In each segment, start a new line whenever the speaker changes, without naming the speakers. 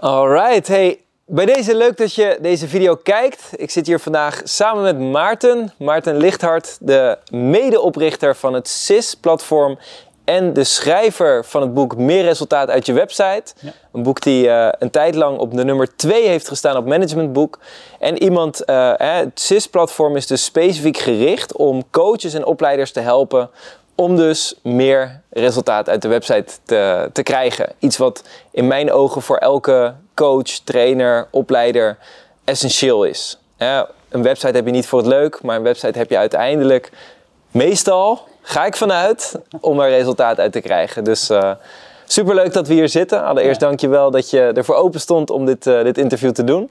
Alright, hey, bij deze leuk dat je deze video kijkt. Ik zit hier vandaag samen met Maarten, Maarten Lichthart, de medeoprichter van het SIS-platform en de schrijver van het boek Meer Resultaat uit je website. Een boek die uh, een tijd lang op de nummer 2 heeft gestaan op managementboek. En iemand, uh, het SIS-platform is dus specifiek gericht om coaches en opleiders te helpen om dus meer resultaat uit de website te, te krijgen. Iets wat in mijn ogen voor elke coach, trainer, opleider essentieel is. een website heb je niet voor het leuk, maar een website heb je uiteindelijk meestal, ga ik vanuit, om er resultaat uit te krijgen. Dus uh, superleuk dat we hier zitten. Allereerst dank je wel dat je ervoor open stond om dit, uh, dit interview te doen.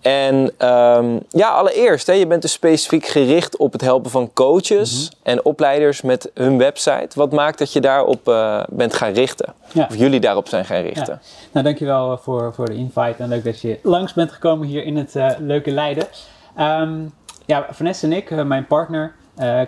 En um, ja, allereerst, hè, je bent dus specifiek gericht op het helpen van coaches mhm. en opleiders met hun website. Wat maakt dat je daarop uh, bent gaan richten? Ja. Of jullie daarop zijn gaan richten?
Ja. Nou, dankjewel voor, voor de invite en leuk dat je langs bent gekomen hier in het uh, leuke Leiden. Um, ja, Vanessa en ik, mijn partner,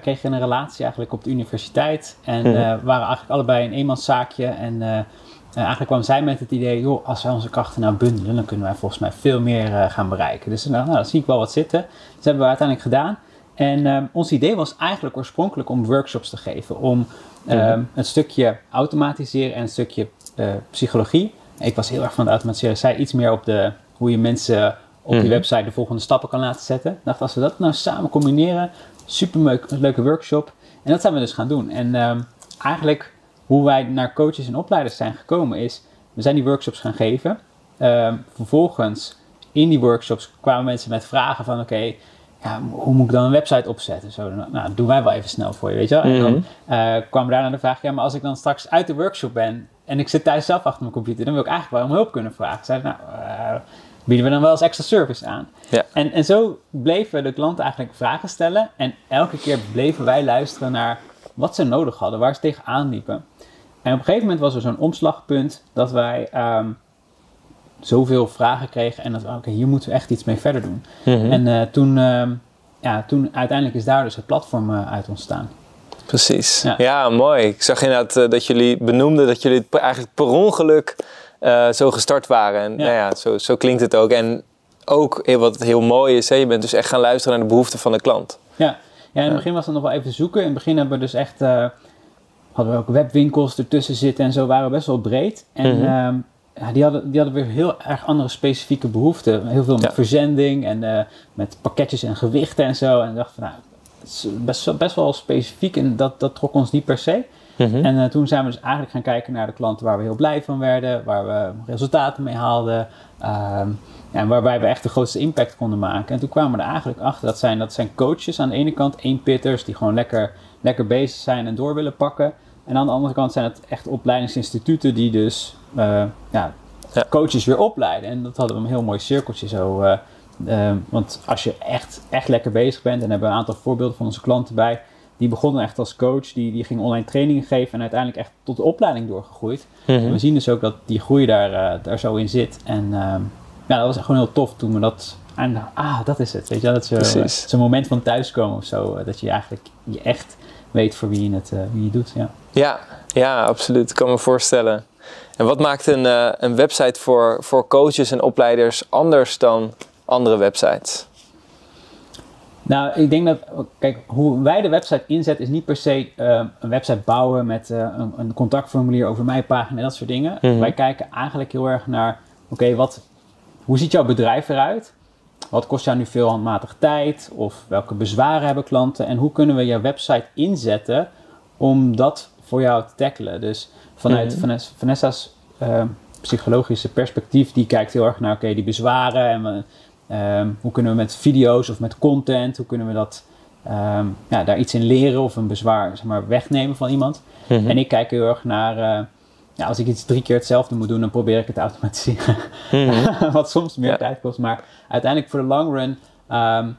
kregen een relatie eigenlijk op de universiteit. En mm -hmm. waren eigenlijk allebei een eenmanszaakje en uh, eigenlijk kwam zij met het idee, joh, als wij onze krachten nou bundelen, dan kunnen wij volgens mij veel meer uh, gaan bereiken. Dus nou, nou, dat zie ik wel wat zitten. Dat hebben we uiteindelijk gedaan. En um, ons idee was eigenlijk oorspronkelijk om workshops te geven. Om um, een stukje automatiseren en een stukje uh, psychologie. Ik was heel erg van het automatiseren. Zij iets meer op de, hoe je mensen op je website de volgende stappen kan laten zetten. Ik dacht, als we dat nou samen combineren, super leuke workshop. En dat zijn we dus gaan doen. En um, eigenlijk hoe wij naar coaches en opleiders zijn gekomen is, we zijn die workshops gaan geven. Um, vervolgens in die workshops kwamen mensen met vragen van oké, ja, hoe moet ik dan een website opzetten? Zo, nou, dat doen wij wel even snel voor je, weet je wel. En dan uh, kwam daarna de vraag, ja, maar als ik dan straks uit de workshop ben en ik zit thuis zelf achter mijn computer, dan wil ik eigenlijk wel om hulp kunnen vragen. Zei, nou, uh, bieden we dan wel als extra service aan. Ja. En, en zo bleven de klanten eigenlijk vragen stellen en elke keer bleven wij luisteren naar wat ze nodig hadden, waar ze tegenaan liepen. En op een gegeven moment was er zo'n omslagpunt dat wij um, zoveel vragen kregen en dat oké, hier moeten we echt iets mee verder doen. Mhm. En uh, toen, uh, ja, toen uiteindelijk is daar dus het platform uh, uit ontstaan.
Precies. Ja. ja. mooi. Ik zag inderdaad uh, dat jullie benoemden dat jullie eigenlijk per ongeluk zo gestart waren. En ja. Nou ja, zo, zo klinkt het ook. En ook wat heel mooi is, hè, je bent dus echt gaan luisteren naar de behoeften van de klant.
Ja, ja in het begin was het nog wel even zoeken. In het begin hebben we dus echt hadden we ook webwinkels ertussen zitten en zo waren we best wel breed. En mm ja, die, hadden, die hadden weer heel erg andere specifieke behoeften. Heel veel met verzending en uh, met pakketjes en gewichten en zo. En ik dacht van nou, het is best, best wel specifiek en dat, dat trok ons niet per se. Mm -hmm. En uh, toen zijn we dus eigenlijk gaan kijken naar de klanten waar we heel blij van werden, waar we resultaten mee haalden. Um, en waarbij we echt de grootste impact konden maken. En toen kwamen we er eigenlijk achter, dat zijn, dat zijn coaches aan de ene kant, één pitters die gewoon lekker, lekker bezig zijn en door willen pakken. En aan de andere kant zijn het echt opleidingsinstituten die dus uh, ja, coaches weer opleiden. En dat hadden we een heel mooi cirkeltje zo. Uh, uh, want als je echt, echt lekker bezig bent, en hebben we een aantal voorbeelden van onze klanten bij, die begonnen echt als coach, die, die gingen online trainingen geven en uiteindelijk echt tot de opleiding doorgegroeid. Mm -hmm. We zien dus ook dat die groei daar, daar zo in zit. En ja, dat was gewoon heel tof toen we dat. En, ah, dat is het. Weet je, dat is zo'n moment van thuiskomen of zo. Dat je eigenlijk je echt weet voor wie je het wie je doet. Ja.
Ja, ja, absoluut. Ik kan me voorstellen. En wat maakt een, uh, een website voor, voor coaches en opleiders anders dan andere websites?
Nou, ik denk dat, kijk, hoe wij de website inzetten is niet per se uh, een website bouwen met een, een, contactformulier over mijn pagina en dat soort dingen. Mm -hmm. Wij kijken eigenlijk heel erg naar, oké, okay, wat, hoe ziet jouw bedrijf eruit? Wat kost jou nu veel handmatig tijd? Of welke bezwaren hebben klanten? En hoe kunnen we jouw website inzetten om dat voor jou te tackelen. Dus vanuit mm -hmm. Vanessa's uh, psychologische perspectief, die kijkt heel erg naar oké, okay, die bezwaren en uh, hoe kunnen we met video's of met content, hoe kunnen we dat um, ja, daar iets in leren of een bezwaar zeg maar, wegnemen van iemand. Mm -hmm. En ik kijk heel erg naar, uh, ja, als ik iets drie keer hetzelfde moet doen, dan probeer ik het te automatiseren. Mm -hmm. Wat soms meer ja. tijd kost, maar uiteindelijk voor de long run. Um,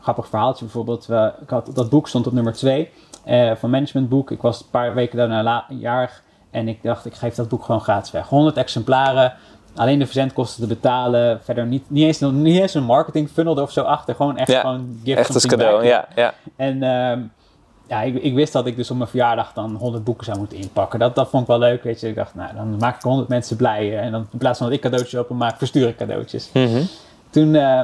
grappig verhaaltje bijvoorbeeld. We, ik had, dat boek stond op nummer 2 uh, van managementboek. Ik was een paar weken daarna jarig en ik dacht, ik geef dat boek gewoon gratis weg. 100 exemplaren, alleen de verzendkosten te betalen. Verder niet, niet, eens, niet eens een marketing funnel of zo achter. Gewoon echt
ja,
gewoon
gift Echt als cadeau, ja. ja.
En um, ja, ik, ik, wist dat ik dus op mijn verjaardag dan 100 boeken zou moeten inpakken. Dat, dat vond ik wel leuk, weet je. Ik dacht, nou, dan maak ik 100 mensen blij. En dan in plaats van dat ik cadeautjes open maak, verstuur ik cadeautjes.
Mhm.
Toen uh,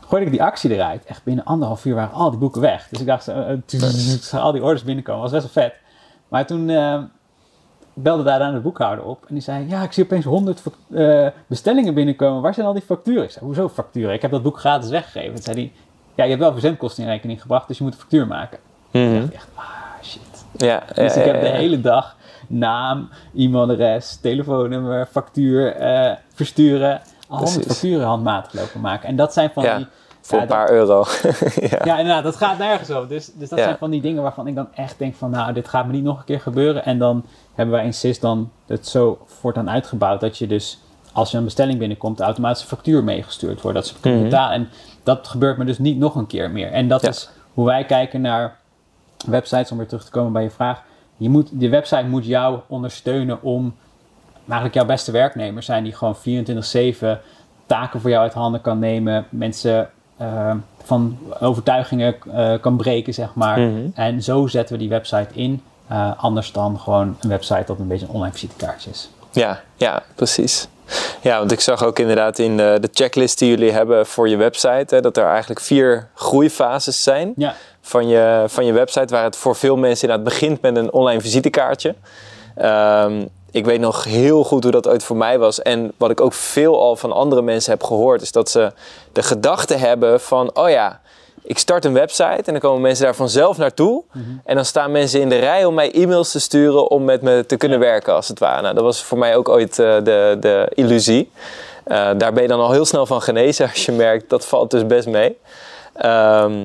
gooide ik die actie eruit. Echt binnen anderhalf uur waren al die boeken weg. Dus ik dacht, uh, toen al die orders binnenkomen. was best wel vet. Maar toen uh, belde daar aan de boekhouder op. En die zei, ja, ik zie opeens 100 bestellingen binnenkomen. Waar zijn al die facturen? Ik zei, hoezo facturen? Ik heb dat boek gratis weggegeven. Toen zei hij, ja, je hebt wel verzendkosten in rekening gebracht. Dus je moet een factuur maken. Dacht echt, ah, shit.
Ja,
Dus
ja,
ik heb de hele dag naam, e-mailadres, telefoonnummer, factuur, eh, versturen. Al honderd facturen handmatig lopen maken. En dat zijn van die...
Voor een paar euro. ja.
Ja, inderdaad, dat gaat nergens over. Dus, dus dat zijn van die dingen waarvan ik dan echt denk van... Nou, dit gaat me niet nog een keer gebeuren. En dan hebben wij in SIS dan het zo voortaan uitgebouwd... dat je dus, als je een bestelling binnenkomt... de automatische factuur meegestuurd wordt. Dat ze kunnen betalen. En dat gebeurt me dus niet nog een keer meer. En dat
Ja.
is hoe wij kijken naar websites... om weer terug te komen bij je vraag. Je moet, die website moet jou ondersteunen om... eigenlijk jouw beste werknemer zijn... die gewoon 24-7 taken voor jou uit handen kan nemen. Mensen eh, van overtuigingen eh, kan breken, zeg maar.
Mhm.
En zo zetten we die website in. eh, anders dan gewoon een website dat een beetje een online visitekaartje is.
Ja, ja, precies. Ja, want ik zag ook inderdaad in de, de checklist die jullie hebben voor je website... Hè, dat er eigenlijk vier groeifases zijn
Ja,
van je, van je website... waar het voor veel mensen inderdaad begint met een online visitekaartje. Ehm, ik weet nog heel goed hoe dat ooit voor mij was. En wat ik ook veel al van andere mensen heb gehoord... is dat ze de gedachte hebben van... oh ja, ik start een website en dan komen mensen daar vanzelf naartoe. En dan staan mensen in de rij om mij e-mails te sturen om met me te kunnen werken, als het ware. Nou, dat was voor mij ook ooit eh, de, de illusie. Eh, daar ben je dan al heel snel van genezen als je merkt dat valt dus best mee. Ehm,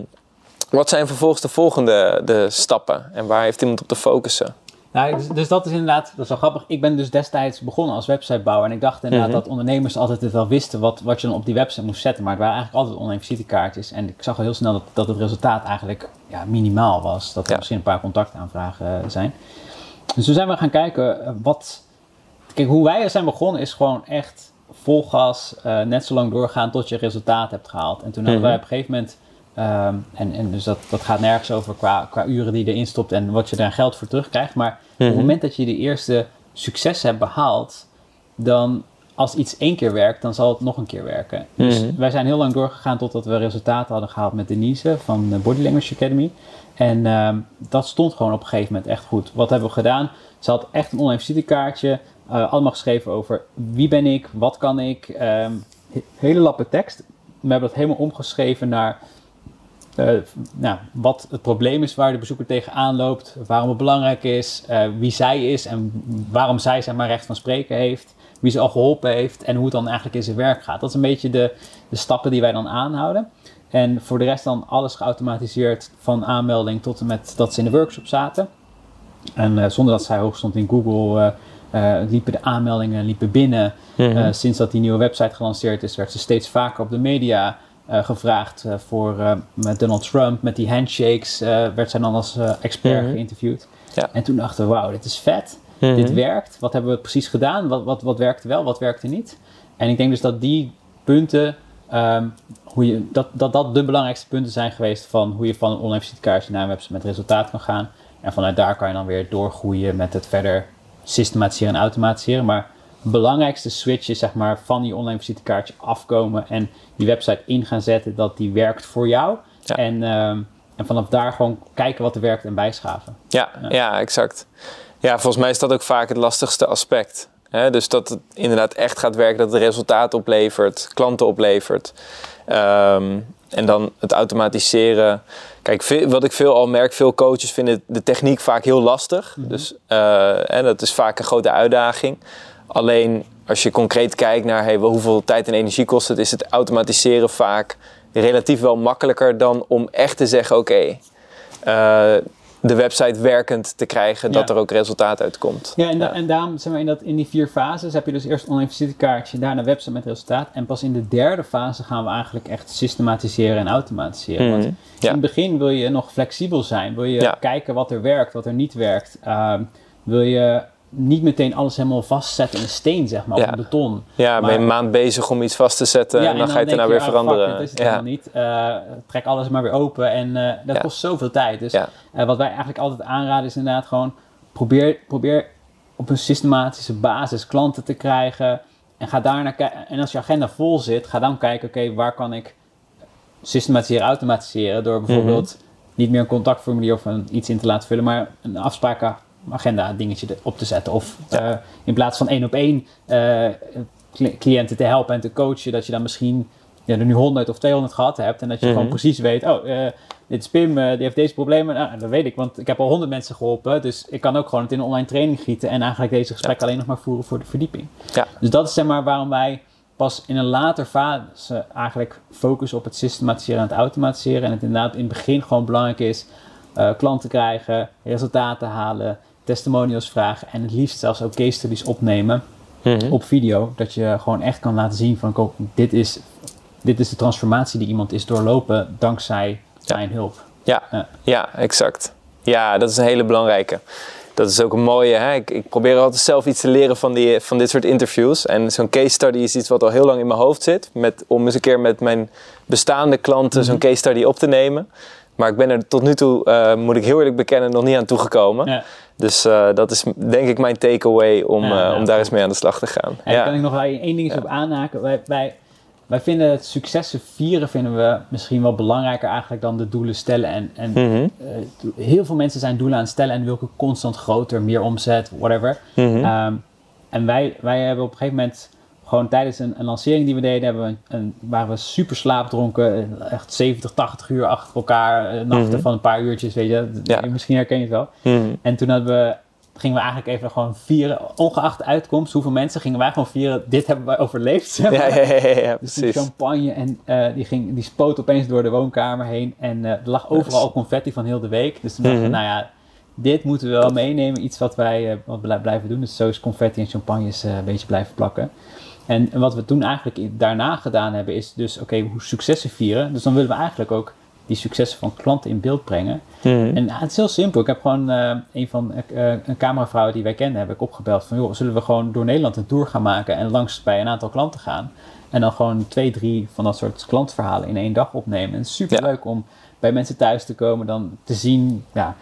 wat zijn vervolgens de volgende de stappen en waar heeft iemand op te focussen?
nou, dus, dus dat is inderdaad, dat is wel grappig. Ik ben dus destijds begonnen als websitebouwer. En ik dacht inderdaad
Mhm.
dat ondernemers altijd het wel wisten wat, wat je dan op die website moest zetten. Maar het waren eigenlijk altijd online visitekaartjes. En ik zag al heel snel dat, dat het resultaat eigenlijk ja, minimaal was. Dat er
Ja.
misschien een paar contactaanvragen eh, zijn. Dus toen zijn we gaan kijken eh, wat... Kijk, hoe wij er zijn begonnen is gewoon echt vol gas, eh, net zo lang doorgaan tot je resultaat hebt gehaald. En toen hadden
Mhm.
wij op een gegeven moment, ehm, en, en dus dat, dat gaat nergens over qua, qua uren die je erin stopt en wat je daar geld voor terugkrijgt. Maar op
Mhm.
het moment dat je de eerste succes hebt behaald, dan als iets één keer werkt, dan zal het nog een keer werken. Dus
Mhm.
wij zijn heel lang doorgegaan totdat we resultaten hadden gehaald met Denise van de Body Language Academy. En ehm, dat stond gewoon op een gegeven moment echt goed. Wat hebben we gedaan? Ze had echt een online visitekaartje. eh, allemaal geschreven over wie ben ik, wat kan ik. he- hele lappe tekst. We hebben dat helemaal omgeschreven naar eh, nou, wat het probleem is waar de bezoeker tegenaan loopt. Waarom het belangrijk is. eh, wie zij is en waarom zij zeg maar recht van spreken heeft. Wie ze al geholpen heeft en hoe het dan eigenlijk in zijn werk gaat. Dat is een beetje de, de stappen die wij dan aanhouden. En voor de rest dan alles geautomatiseerd van aanmelding tot en met dat ze in de workshop zaten. En eh, zonder dat zij hoog stond in Google, liepen de aanmeldingen liepen binnen.
Mhm.
Sinds dat die nieuwe website gelanceerd is, werd ze steeds vaker op de media gevraagd. eh, voor eh, met Donald Trump, met die handshakes, eh, werd zij dan als eh, expert
Mhm.
geïnterviewd.
Ja.
En toen dachten we, wauw, dit is vet.
Mhm.
Dit werkt. Wat hebben we precies gedaan? Wat, wat, wat werkte wel, wat werkte niet? En ik denk dus dat die punten, ehm, hoe je, dat, dat dat de belangrijkste punten zijn geweest van hoe je van een online visitekaartje naar een website met resultaat kan gaan. En vanuit daar kan je dan weer doorgroeien met het verder systematiseren en automatiseren. Maar belangrijkste switch is zeg maar van die online visitekaartje afkomen en die website in gaan zetten dat die werkt voor jou.
Ja.
En, ehm, en vanaf daar gewoon kijken wat er werkt en bijschaven.
Ja, ja. exact. Ja, volgens mij is dat ook vaak het lastigste aspect. Hè? Dus dat het inderdaad echt gaat werken, dat het resultaat oplevert, klanten oplevert. Ehm, en dan het automatiseren. Kijk, veel- wat ik veel al merk, veel coaches vinden de techniek vaak heel lastig. Dus eh, hè, dat is vaak een grote uitdaging. Alleen als je concreet kijkt naar hey, hoeveel tijd en energie kost het, is het automatiseren vaak relatief wel makkelijker dan om echt te zeggen: oké, eh, de website werkend te krijgen, dat
Ja.
er ook resultaat uitkomt.
Ja, en, da- en daarom zeg maar, in, dat, in die vier fases heb je dus eerst online visitekaartje, daarna een website met resultaat. En pas in de derde fase gaan we eigenlijk echt systematiseren en automatiseren.
Mhm,
Want
ja.
in het begin wil je nog flexibel zijn. Wil je
Ja.
kijken wat er werkt, wat er niet werkt. Ehm, wil je niet meteen alles helemaal vastzetten in steen, zeg maar,
Ja.
of in beton.
Ja, ben je een maand bezig om iets vast te zetten en dan, ga je het daarna weer
ah, fuck
veranderen.
it, dat is het
ja.
helemaal niet. Eh, trek alles maar weer open en eh, dat
Ja.
kost zoveel tijd. Dus
Ja.
eh, wat wij eigenlijk altijd aanraden is inderdaad gewoon probeer, probeer op een systematische basis klanten te krijgen. En ga daarna. En als je agenda vol zit, ga dan kijken, oké, waar kan ik systematiseren, automatiseren door bijvoorbeeld
Mhm.
niet meer een contactformulier of een, iets in te laten vullen, maar een afsprakenagenda dingetje op te zetten. Of eh, in plaats van één op één eh, cli- cliënten te helpen en te coachen, dat je dan misschien ja, er nu 100 of 200 gehad hebt en dat je
Mhm.
gewoon precies weet, oh, eh, dit is Pim, die heeft deze problemen. Nou, dat weet ik, want ik heb al 100 mensen geholpen, dus ik kan ook gewoon het in een online training gieten en eigenlijk deze gesprekken alleen nog maar voeren voor de verdieping.
Ja.
Dus dat is zeg maar waarom wij pas in een later fase eigenlijk focussen op het systematiseren en het automatiseren. En het inderdaad in het begin gewoon belangrijk is eh, klanten krijgen, resultaten halen, testimonials vragen en het liefst zelfs ook case studies opnemen
Mhm.
op video. Dat je gewoon echt kan laten zien van kijk, dit is, dit is de transformatie die iemand is doorlopen dankzij
Ja.
mijn hulp.
Ja,
Ja.
ja, exact. Ja, dat is een hele belangrijke. Dat is ook een mooie. Hè? Ik, ik probeer altijd zelf iets te leren van, die, van dit soort interviews. En zo'n case study is iets wat al heel lang in mijn hoofd zit. Met, om eens een keer met mijn bestaande klanten zo'n case study op te nemen. Maar ik ben er tot nu toe, eh, moet ik heel eerlijk bekennen, nog niet aan toegekomen.
Ja.
Dus eh, dat is denk ik mijn takeaway om,
Ja,
eh, om daar eens mee aan de slag te gaan.
En daar
ja.
kan ik nog wel één ding op aanhaken. Wij, wij, wij vinden het successen vieren vinden we misschien wel belangrijker eigenlijk dan de doelen stellen. En, en
Mhm.
heel veel mensen zijn doelen aan het stellen en willen constant groter, meer omzet, whatever.
Mhm.
Ehm, en wij, wij hebben op een gegeven moment gewoon tijdens een, een lancering die we deden, hebben we een, waren we super slaapdronken. Echt 70, 80 uur achter elkaar. eh, nachten
Mhm.
van een paar uurtjes, weet je.
Ja.
Misschien herken je het wel.
Mhm.
En toen hadden we, gingen we eigenlijk even gewoon vieren, ongeacht de uitkomst, hoeveel mensen gingen wij gewoon vieren, dit hebben wij overleefd. zeg maar.
Ja, ja, ja,
Dus die champagne en eh, die, ging, die spoot opeens door de woonkamer heen. En eh, er lag overal confetti van heel de week. Dus toen dachten we,
Mhm.
nou ja, dit moeten we wel meenemen. Iets wat wij eh, wat blij- blijven doen. Dus zo is confetti en champagnes eh, een beetje blijven plakken. En, wat we toen eigenlijk daarna gedaan hebben, is dus, oké, hoe successen vieren. Dus dan willen we eigenlijk ook die successen van klanten in beeld brengen.
Mhm.
En ah, het is heel simpel. Ik heb gewoon eh, een van eh, een cameravrouw die wij kenden, heb ik opgebeld van joh, zullen we gewoon door Nederland een tour gaan maken en langs bij een aantal klanten gaan. En dan gewoon twee, drie van dat soort klantverhalen in één dag opnemen. En super leuk om bij mensen thuis te komen, dan te zien. Ja,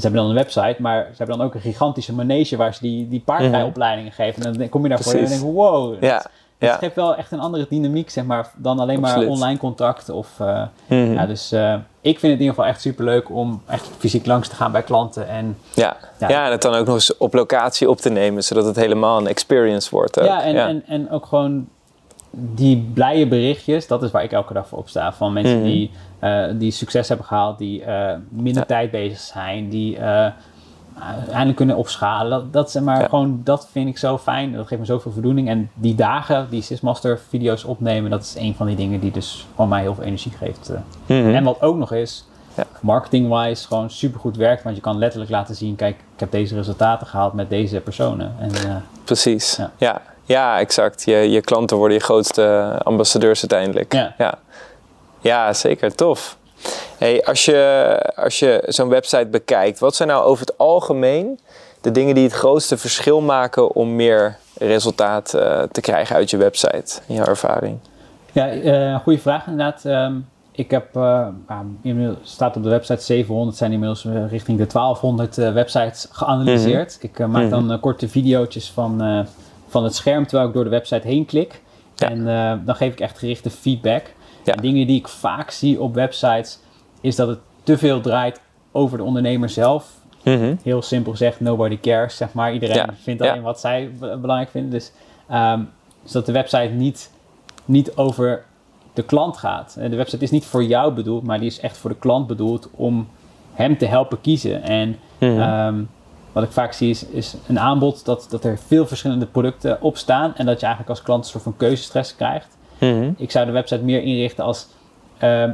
ze hebben dan een website, maar ze hebben dan ook een gigantische manege waar ze die, die paardrijopleidingen geven. En dan kom je daarvoor en dan
Precies.
denk je, wow,
Ja,
het,
ja.
het geeft wel echt een andere dynamiek, zeg maar, dan alleen maar online contact. Of, eh,
Mhm.
ja, dus eh, ik vind het in ieder geval echt super leuk om echt fysiek langs te gaan bij klanten. En,
Ja.
Ja.
Ja. en het dan ook nog eens op locatie op te nemen, zodat het helemaal een experience wordt. ook.
ja, en, En, en ook gewoon die blije berichtjes, dat is waar ik elke dag voor opsta. Van mensen
Mhm.
die, eh, die succes hebben gehaald, die eh, minder
Ja.
tijd bezig zijn, die eh, eindelijk kunnen opschalen. Dat, dat, zeg maar,
Ja.
gewoon, dat vind ik zo fijn. Dat geeft me zoveel voldoening. En die dagen, die Sysmaster video's opnemen, dat is een van die dingen die dus gewoon mij heel veel energie geeft.
Mhm.
En wat ook nog is,
Ja.
marketing-wise gewoon super goed werkt. Want je kan letterlijk laten zien, kijk, ik heb deze resultaten gehaald met deze personen. En
Precies.
Ja.
Ja. Ja. exact. Je, je klanten worden je grootste ambassadeurs uiteindelijk.
Ja.
ja. Ja, zeker. Tof. Hey, als je, als je zo'n website bekijkt, wat zijn nou over het algemeen de dingen die het grootste verschil maken om meer resultaat eh, te krijgen uit je website, in jouw ervaring?
Ja, eh goede vraag inderdaad. Ehm, ik heb, eh, nou, inmiddels staat op de website 700, zijn inmiddels richting de 1200 eh, websites geanalyseerd. Ik eh, maak
Mhm.
dan korte video's van, van het scherm terwijl ik door de website heen klik.
Ja.
En eh, dan geef ik echt gerichte feedback.
Ja.
En dingen die ik vaak zie op websites, is dat het te veel draait over de ondernemer zelf.
Mhm.
Heel simpel gezegd, nobody cares, zeg maar. Iedereen
Ja,
vindt alleen wat zij be- belangrijk vinden. Dus, dat de website niet, niet over de klant gaat. De website is niet voor jou bedoeld, maar die is echt voor de klant bedoeld om hem te helpen kiezen. En
Mhm.
ehm, wat ik vaak zie is, is een aanbod dat, dat er veel verschillende producten op staan en dat je eigenlijk als klant een soort van keuzestress krijgt.
Mhm.
Ik zou de website meer inrichten als ehm,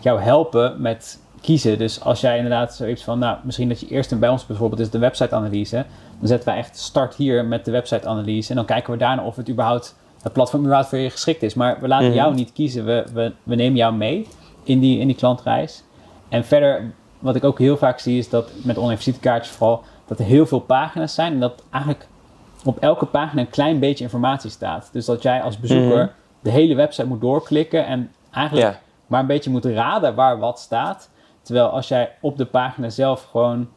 jou helpen met kiezen. Dus als jij inderdaad zoiets van, nou, misschien dat je eerst bij ons bijvoorbeeld is de website-analyse. Dan zetten wij echt start hier met de website-analyse. En dan kijken we daarna of het überhaupt, het platform überhaupt voor je geschikt is. Maar we laten
Mhm.
jou niet kiezen. We, we, we nemen jou mee in die, in die klantreis. En verder, wat ik ook heel vaak zie, is dat met online visitekaartjes vooral, dat er heel veel pagina's zijn en dat eigenlijk op elke pagina een klein beetje informatie staat. Dus dat jij als bezoeker
Mhm.
de hele website moet doorklikken en eigenlijk maar een beetje moet raden waar wat staat. Terwijl als jij op de pagina zelf gewoon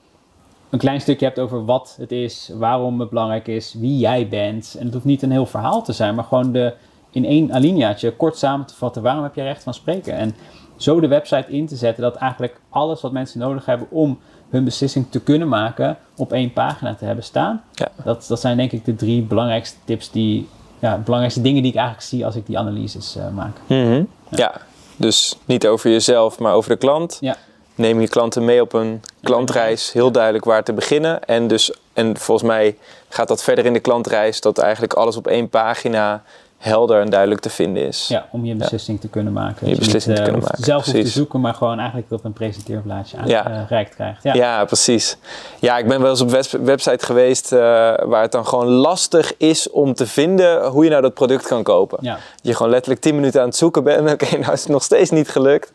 een klein stukje hebt over wat het is, waarom het belangrijk is, wie jij bent. En het hoeft niet een heel verhaal te zijn, maar gewoon de, in één alineaatje kort samen te vatten waarom heb je recht van spreken. En zo de website in te zetten dat eigenlijk alles wat mensen nodig hebben om hun beslissing te kunnen maken op één pagina te hebben staan.
Ja.
Dat, dat zijn denk ik de drie belangrijkste tips die, ja, belangrijkste dingen die ik eigenlijk zie als ik die analyses eh, maak.
Mhm. ja, dus niet over jezelf, maar over de klant.
Ja.
Neem je klanten mee op een klantreis, heel duidelijk waar te beginnen. En, dus, en volgens mij gaat dat verder in de klantreis, dat eigenlijk alles op één pagina helder en duidelijk te vinden is.
Ja, om je beslissing te kunnen maken.
Je
Dat
beslissing
niet,
te
eh,
kunnen maken,
Zelf hoeft te
precies.
zoeken, maar gewoon eigenlijk op een presenteerblaadje
Ja.
aangereikt krijgt. Ja.
Ja, precies. Ja, ik ben wel eens op webs- website geweest eh, waar het dan gewoon lastig is om te vinden hoe je nou dat product kan kopen.
Ja.
Dat je gewoon letterlijk 10 minuten aan het zoeken bent. Oké, nou is het nog steeds niet gelukt.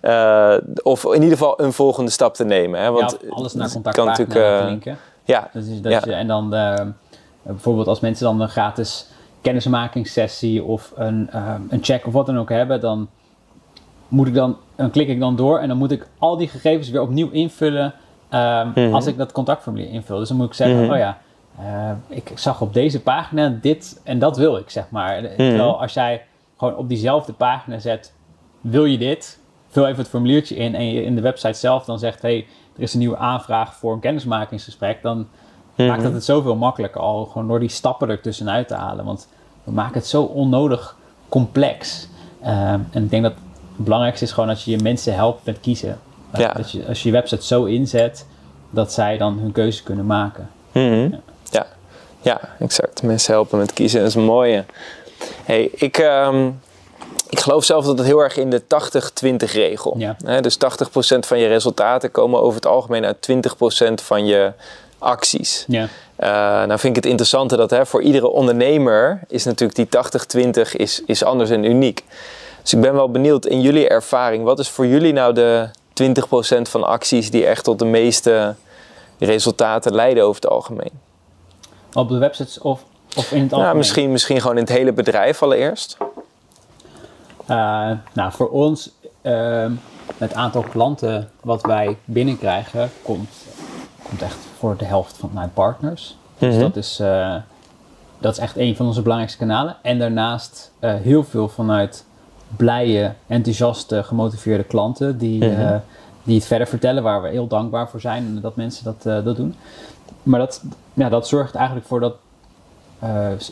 Eh, of in ieder geval een volgende stap te nemen. Hè? Want
alles naar contactpagina
kan natuurlijk, eh,
linken.
Ja,
Dat is, dat
Ja.
je, en dan eh, bijvoorbeeld als mensen dan een gratis kennismakingssessie of een, eh, een check of wat dan ook hebben, dan moet ik dan, dan klik ik dan door en dan moet ik al die gegevens weer opnieuw invullen ehm,
Mhm.
als ik dat contactformulier invul. Dus dan moet ik zeggen,
Mhm.
oh ja, eh, ik zag op deze pagina dit en dat wil ik, zeg maar.
Mhm.
Terwijl als jij gewoon op diezelfde pagina zet, wil je dit? Vul even het formuliertje in en je in de website zelf dan zegt, hey, er is een nieuwe aanvraag voor een kennismakingsgesprek, dan
Mhm.
maakt het het zoveel makkelijker al gewoon door die stappen ertussenuit te halen. Want we maken het zo onnodig complex. Ehm, en ik denk dat het belangrijkste is gewoon dat je je mensen helpt met kiezen.
Ja.
Dat je, als je je website zo inzet dat zij dan hun keuze kunnen maken.
Mhm. Ja. ja, exact. Mensen helpen met kiezen, dat is een mooie. Hey, ik, ehm, ik geloof zelf dat het heel erg in de 80-20 regel.
Ja.
Hè, dus 80% van je resultaten komen over het algemeen uit 20% van je acties.
Ja.
Eh, nou vind ik het interessante dat hè, voor iedere ondernemer is natuurlijk die 80-20 is, is anders en uniek. Dus ik ben wel benieuwd in jullie ervaring, wat is voor jullie nou de 20% van acties die echt tot de meeste resultaten leiden over het algemeen?
Op de websites of, of in het algemeen?
Nou, misschien, misschien gewoon in het hele bedrijf allereerst.
Eh, nou, voor ons, ehm, het aantal klanten wat wij binnenkrijgen, komt, komt echt voor de helft van mijn partners. Dus
Mhm.
dat is, eh, dat is echt een van onze belangrijkste kanalen. En daarnaast eh, heel veel vanuit blije, enthousiaste, gemotiveerde klanten die,
Mhm.
eh, die het verder vertellen, waar we heel dankbaar voor zijn dat mensen dat, dat doen. Maar dat, ja, dat zorgt eigenlijk voor dat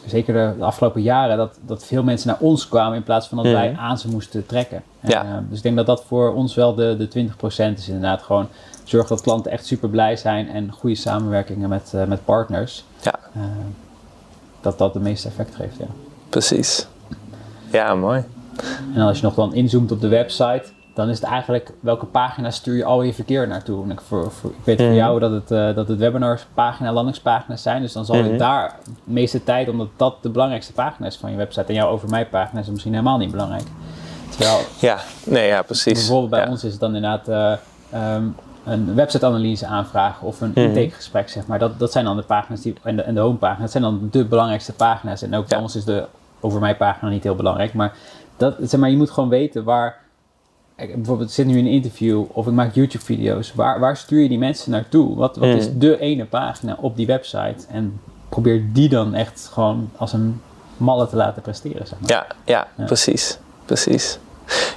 zeker de, de afgelopen jaren, dat, dat veel mensen naar ons kwamen in plaats van dat
Mhm.
wij aan ze moesten trekken. En,
Ja.
dus ik denk dat dat voor ons wel de, de 20% is inderdaad. Gewoon zorg dat klanten echt super blij zijn en goede samenwerkingen met, eh, met partners.
Ja.
Eh, dat dat de meeste effect geeft, ja.
Precies. Ja, mooi.
En als je nog dan inzoomt op de website, dan is het eigenlijk welke pagina stuur je al je verkeer naartoe. En ik, voor, voor, ik weet
Mhm.
voor jou dat het, eh, dat het webinarspagina, landingspagina's zijn. Dus dan zal
Mhm.
je daar de meeste tijd, omdat dat de belangrijkste pagina is van je website. En jouw over mij pagina is misschien helemaal niet belangrijk. Terwijl
Ja, nee, ja, precies.
bijvoorbeeld bij
Ja.
ons is het dan inderdaad eh, ehm, een website-analyse aanvragen of een
Mhm.
intakegesprek, zeg maar. Dat, dat zijn dan de pagina's die, en de, en de homepagina, dat zijn dan de belangrijkste pagina's. En ook ons is de over mij pagina niet heel belangrijk. Maar, dat, zeg maar je moet gewoon weten waar. Bijvoorbeeld, ik zit nu in een interview of ik maak YouTube-video's. Waar, waar stuur je die mensen naartoe? Wat, wat is
Mhm.
de ene pagina op die website? En probeer die dan echt gewoon als een malle te laten presteren, zeg maar.
Ja, ja,
Ja.
precies. Precies.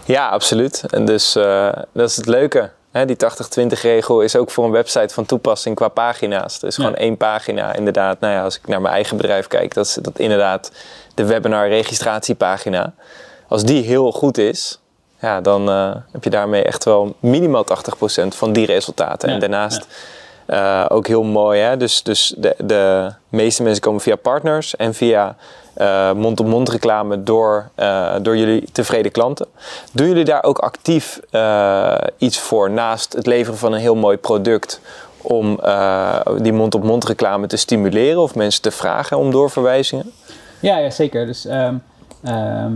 Ja, absoluut. En dus eh, dat is het leuke. Hè? Die 80-20 regel is ook voor een website van toepassing qua pagina's.
Ja.
gewoon één pagina inderdaad. Nou ja, als ik naar mijn eigen bedrijf kijk, dat is dat inderdaad de webinar registratiepagina. Als die heel goed is, ja, dan eh, heb je daarmee echt wel minimaal 80% van die resultaten.
Ja,
En daarnaast eh, ook heel mooi. Hè? Dus, dus de, de meeste mensen komen via partners en via eh, mond-op-mond reclame door, eh, door jullie tevreden klanten. Doen jullie daar ook actief eh, iets voor naast het leveren van een heel mooi product? Om die mond-op-mond reclame te stimuleren of mensen te vragen om doorverwijzingen?
Ja, ja zeker. Dus ehm, ehm,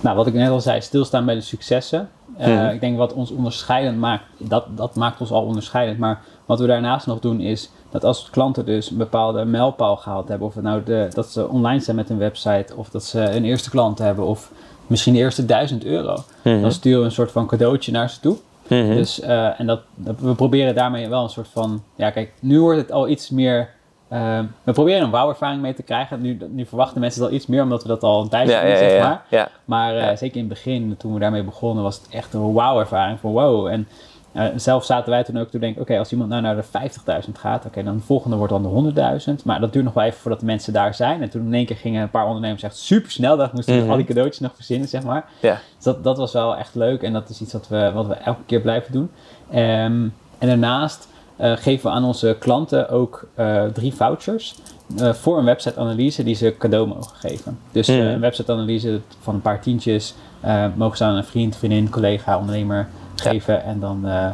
nou, wat ik net al zei, stilstaan bij de successen. Eh,
Mhm.
Ik denk wat ons onderscheidend maakt, dat, dat maakt ons al onderscheidend. Maar wat we daarnaast nog doen is dat als klanten dus een bepaalde mijlpaal gehaald hebben, of het nou de, dat ze online zijn met een website, of dat ze een eerste klant hebben, of misschien de eerste 1000 euro, dan sturen we een soort van cadeautje naar ze toe.
Mhm.
Dus, eh, en dat, dat- we proberen daarmee wel een soort van, ja kijk, nu wordt het al iets meer, eh, we proberen een wauw-ervaring mee te krijgen. Nu, nu verwachten mensen het al iets meer, omdat we dat al een tijdje
Ja,
doen,
ja,
zeg maar.
ja.
Maar eh, zeker in het begin, toen we daarmee begonnen, was het echt een wauw-ervaring van wow. En eh, zelf zaten wij toen ook te denken, oké, als iemand nou naar de 50.000 gaat, oké, dan de volgende wordt dan de 100.000. Maar dat duurt nog wel even voordat de mensen daar zijn. En toen in één keer gingen een paar ondernemers echt super snel, dat moesten we
Mhm.
al die cadeautjes nog verzinnen, zeg maar.
Ja.
Dus dat, dat was wel echt leuk en dat is iets wat we, wat we elke keer blijven doen. Ehm, en daarnaast geven we aan onze klanten ook eh, drie vouchers eh, voor een website-analyse die ze cadeau mogen geven. Dus eh, een website-analyse van een paar tientjes eh, mogen ze aan een vriend, vriendin, collega, ondernemer geven. En dan, eh,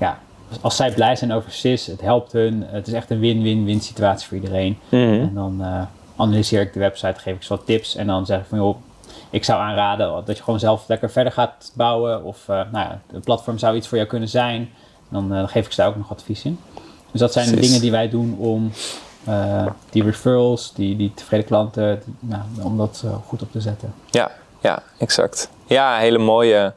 ja, als zij blij zijn over SIS, het helpt hun. Het is echt een win-win-win situatie voor iedereen. En dan eh, analyseer ik de website, geef ik ze wat tips en dan zeg ik van joh, ik zou aanraden dat je gewoon zelf lekker verder gaat bouwen. Of eh, nou ja, het platform zou iets voor jou kunnen zijn. Dan eh, geef ik ze daar ook nog advies in. Dus dat zijn de dingen die wij doen om eh, die referrals, die, die tevreden klanten, die- nou, om dat goed op te zetten.
Ja, ja, exact. Ja, hele mooie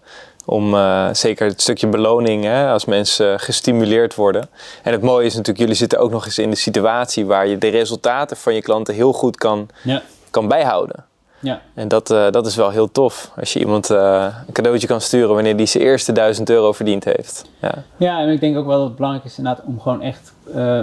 om eh, zeker het stukje beloning, hè, als mensen gestimuleerd worden. En het mooie is natuurlijk, jullie zitten ook nog eens in de situatie waar je de resultaten van je klanten heel goed kan,
Ja,
kan bijhouden.
Ja,
En dat, eh, dat is wel heel tof. Als je iemand eh, een cadeautje kan sturen wanneer die zijn eerste 1000 euro verdiend heeft. Ja,
ja, en ik denk ook wel dat het belangrijk is inderdaad om gewoon echt eh,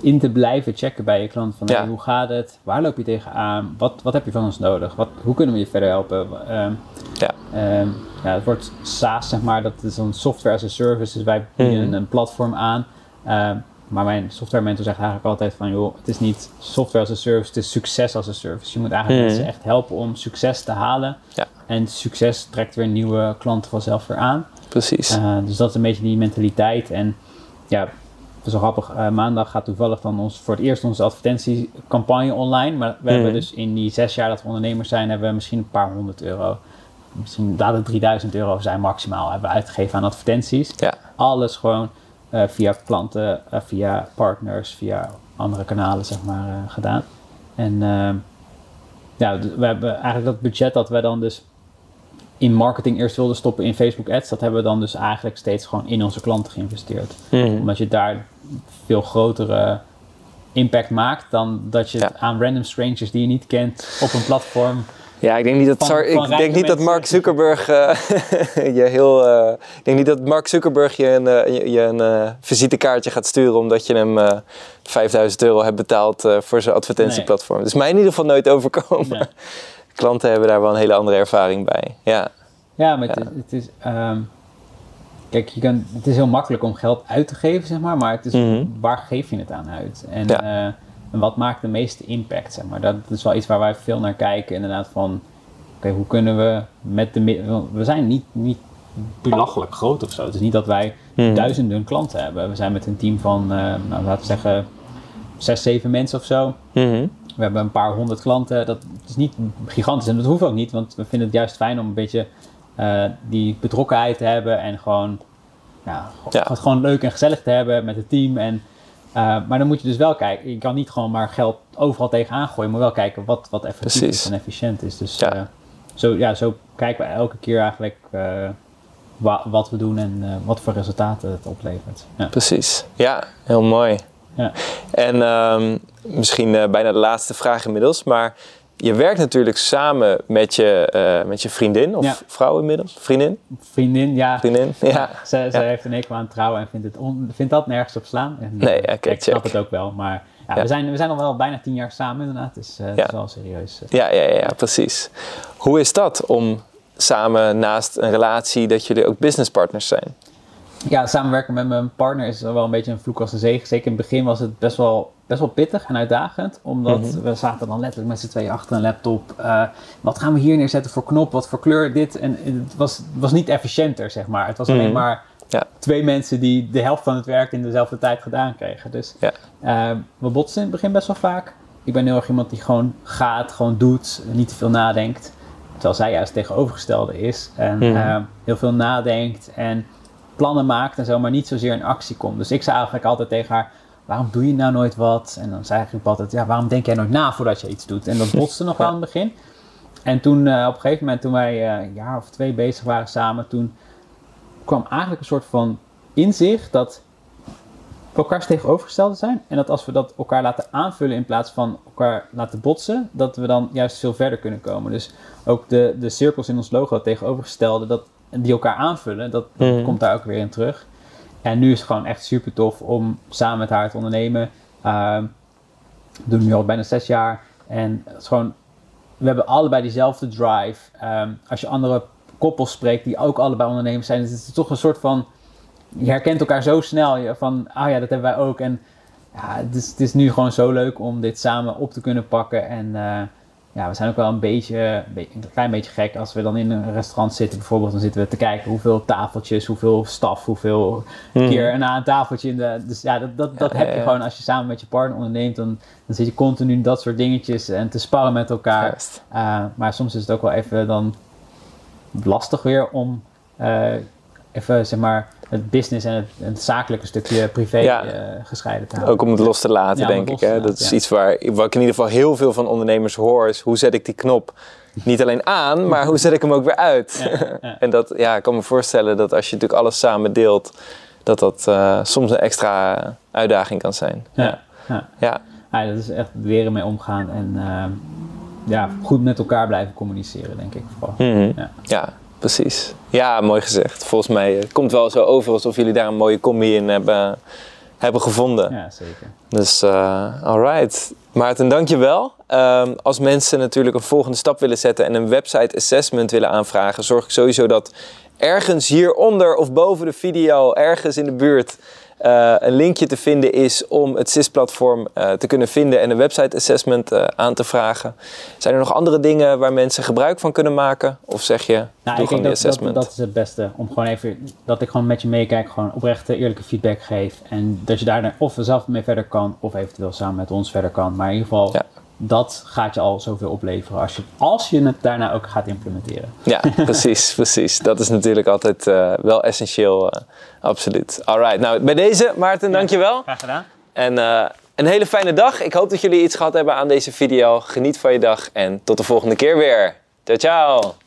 in te blijven checken bij je klant. Van
Ja.
hey, hoe gaat het? Waar loop je tegenaan? Wat, wat heb je van ons nodig? Wat, hoe kunnen we je verder helpen? Ehm,
ja.
Ehm, ja, het wordt SaaS, zeg maar, dat is een software as a service. Dus wij bieden
Mhm.
een platform aan. Maar mijn software mentor zegt eigenlijk altijd van, joh, het is niet software as a service, het is succes as a service. Je moet eigenlijk
Mhm.
mensen echt helpen om succes te halen.
Ja.
En succes trekt weer nieuwe klanten vanzelf weer aan.
precies.
Eh, dus dat is een beetje die mentaliteit. En ja, het is wel grappig. eh, maandag gaat toevallig dan ons, voor het eerst onze advertentiecampagne online. Maar we hebben
Mhm.
dus in die zes jaar dat we ondernemers zijn, hebben we misschien een paar honderd euro. Misschien laat het 3000 euro zijn maximaal hebben we uitgegeven aan advertenties.
Ja,
Alles gewoon eh, via klanten, eh, via partners, via andere kanalen zeg maar eh, gedaan. En ehm, ja, we hebben eigenlijk dat budget dat we dan dus in marketing eerst wilden stoppen in Facebook ads, dat hebben we dan dus eigenlijk steeds gewoon in onze klanten geïnvesteerd.
Mhm.
Omdat je daar veel grotere impact maakt dan dat je
Ja.
aan random strangers die je niet kent op een platform.
Ja, ik denk niet dat,
Van-
Zar-
van
ik denk niet dat. Mark Zuckerberg eh, je heel. eh, ik denk niet dat Mark Zuckerberg je een, eh, je, je een visitekaartje gaat sturen omdat je hem eh 5000 euro hebt betaald voor zijn advertentieplatform. Dat is mij in ieder geval nooit overkomen.
Nee.
Klanten hebben daar wel een hele andere ervaring bij. Ja,
Ja, maar het
Ja.
is. Het is ehm, kijk, je kan, het is heel makkelijk om geld uit te geven, zeg maar, maar het is,
Mhm.
waar geef je het aan uit? En,
Ja.
En wat maakt de meeste impact, zeg maar? Dat is wel iets waar wij veel naar kijken, inderdaad, van oké, hoe kunnen we met de... We zijn niet, niet belachelijk groot of zo. Het is niet dat wij
Mhm.
duizenden klanten hebben. We zijn met een team van, eh, nou, laten we zeggen, zes, zeven mensen of zo.
Mhm.
We hebben een paar honderd klanten. Dat is niet gigantisch en dat hoeft ook niet, want we vinden het juist fijn om een beetje eh, die betrokkenheid te hebben en gewoon, go-
Ja.
het gewoon leuk en gezellig te hebben met het team. En, eh, maar dan moet je dus wel kijken. Je kan niet gewoon maar geld overal tegenaan gooien, maar wel kijken wat, wat effectief
Precies.
is en efficiënt is. Dus
Ja.
eh, zo, ja, zo kijken we elke keer eigenlijk eh, wa- wat we doen en wat voor resultaten het oplevert. Ja.
Precies. Ja, heel mooi.
Ja.
En ehm, misschien bijna de laatste vraag inmiddels, maar je werkt natuurlijk samen met je, eh, met je vriendin of
Ja.
vrouw inmiddels? Vriendin?
Vriendin, ja.
Vriendin? Ja.
Ze, ze
Ja.
heeft een hekel aan trouwen en vindt, het on- vindt dat nergens op slaan. En,
Nee,
eh,
oké,
ik snap het ook wel. Maar ja,
Ja.
We, zijn, we zijn al wel bijna tien jaar samen inderdaad. Dus eh, het
Ja.
is wel serieus. eh.
Ja, ja, ja, ja, precies. Hoe is dat om samen naast een relatie dat jullie ook businesspartners zijn?
Ja, samenwerken met mijn partner is wel een beetje een vloek als een zegen. Zeker in het begin was het best wel, best wel pittig en uitdagend. Omdat
Mhm.
we zaten dan letterlijk met z'n tweeën achter een laptop. Eh, wat gaan we hier neerzetten voor knop? Wat voor kleur dit? En het was, was niet efficiënter, zeg maar. Het was alleen
Mhm.
maar
Ja.
twee mensen die de helft van het werk in dezelfde tijd gedaan kregen. Dus
Ja.
eh, we botsten in het begin best wel vaak. Ik ben heel erg iemand die gewoon gaat, gewoon doet, niet te veel nadenkt. Terwijl zij juist tegenovergestelde is. En
Mhm.
eh, heel veel nadenkt en plannen maakt en zo, maar niet zozeer in actie komt. Dus ik zei eigenlijk altijd tegen haar, waarom doe je nou nooit wat? En dan zei ik altijd, ja, waarom denk jij nooit na voordat je iets doet? En dat botste nog wel aan het begin. En toen uh, op een gegeven moment, toen wij uh, een jaar of twee bezig waren samen, toen kwam eigenlijk een soort van inzicht dat elkaars tegenovergestelde zijn. En dat als we dat elkaar laten aanvullen in plaats van elkaar laten botsen, dat we dan juist veel verder kunnen komen. Dus ook de, de cirkels in ons logo tegenovergestelde, dat, die elkaar aanvullen, dat
Mhm.
komt daar ook weer in terug. En nu is het gewoon echt super tof om samen met haar te ondernemen. We doen nu al bijna zes jaar. En het is gewoon, we hebben allebei diezelfde drive. Ehm, als je andere koppels spreekt die ook allebei ondernemers zijn, is het toch een soort van. Je herkent elkaar zo snel van, ah ja, dat hebben wij ook. En ja, het is, het is nu gewoon zo leuk om dit samen op te kunnen pakken. En eh, ja, we zijn ook wel een beetje, een klein beetje gek als we dan in een restaurant zitten. Bijvoorbeeld, dan zitten we te kijken hoeveel tafeltjes, hoeveel staf, hoeveel keer na een tafeltje in de. Dus ja, dat, dat, dat
Ja,
heb
ja,
je
ja.
gewoon als je samen met je partner onderneemt. Dan, dan zit je continu dat soort dingetjes en te sparren met elkaar. Uh, maar soms is het ook wel even dan lastig weer om uh, even zeg maar het business en het, zakelijke stukje privé
Ja.
uh, gescheiden te houden.
Ook om het los te laten,
Ja,
denk ik. Hè?
laten,
Dat is iets waar, waar ik in ieder geval heel veel van ondernemers hoor. Is hoe zet ik die knop niet alleen aan, maar hoe zet ik hem ook weer uit? En dat, ja, ik kan me voorstellen dat als je natuurlijk alles samen deelt, dat dat eh, soms een extra uitdaging kan zijn.
Ja, ja.
ja.
Dat is echt leren mee omgaan en uh, ja, goed met elkaar blijven communiceren, denk ik vooral.
Mhm.
Ja,
precies. Ja, mooi gezegd. Volgens mij eh, komt wel zo over alsof jullie daar een mooie combi in hebben, hebben gevonden.
Ja, zeker.
Dus, uh, alright. Maarten, dankjewel. Um, als mensen natuurlijk een volgende stap willen zetten en een website assessment willen aanvragen, zorg ik sowieso dat ergens hieronder of boven de video, ergens in de buurt, uh, een linkje te vinden is om het SIS-platform uh, te kunnen vinden en een website assessment uh, aan te vragen. Zijn er nog andere dingen waar mensen gebruik van kunnen maken? Of zeg je,
Nou,
doe gewoon die
dat, dat,
assessment?
dat is het beste. Om gewoon even, dat ik gewoon met je meekijk, gewoon oprechte, eerlijke feedback geef. En dat je daar of zelf mee verder kan, of eventueel samen met ons verder kan. Maar in ieder geval,
Ja.
dat gaat je al zoveel opleveren als je, als je het daarna ook gaat implementeren.
Ja, precies, precies. Dat is natuurlijk altijd wel essentieel, absoluut. Alright, nou bij deze, Maarten, dankjewel.
Graag gedaan.
En uh, een hele fijne dag. Ik hoop dat jullie iets gehad hebben aan deze video. Geniet van je dag en tot de volgende keer weer. Ciao, ciao.